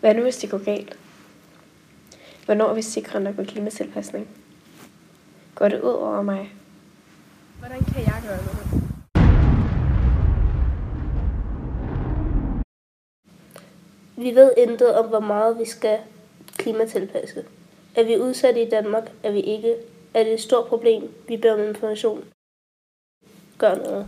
Hvad nu, hvis det går galt? Hvornår er vi sikre nok med klimatilpasning? Går det ud over mig? Hvordan kan jeg gøre noget? Vi ved intet om, hvor meget vi skal klimatilpasse. Er vi udsatte i Danmark? Er vi ikke? Er det et stort problem? Vi beder om information. Gør noget.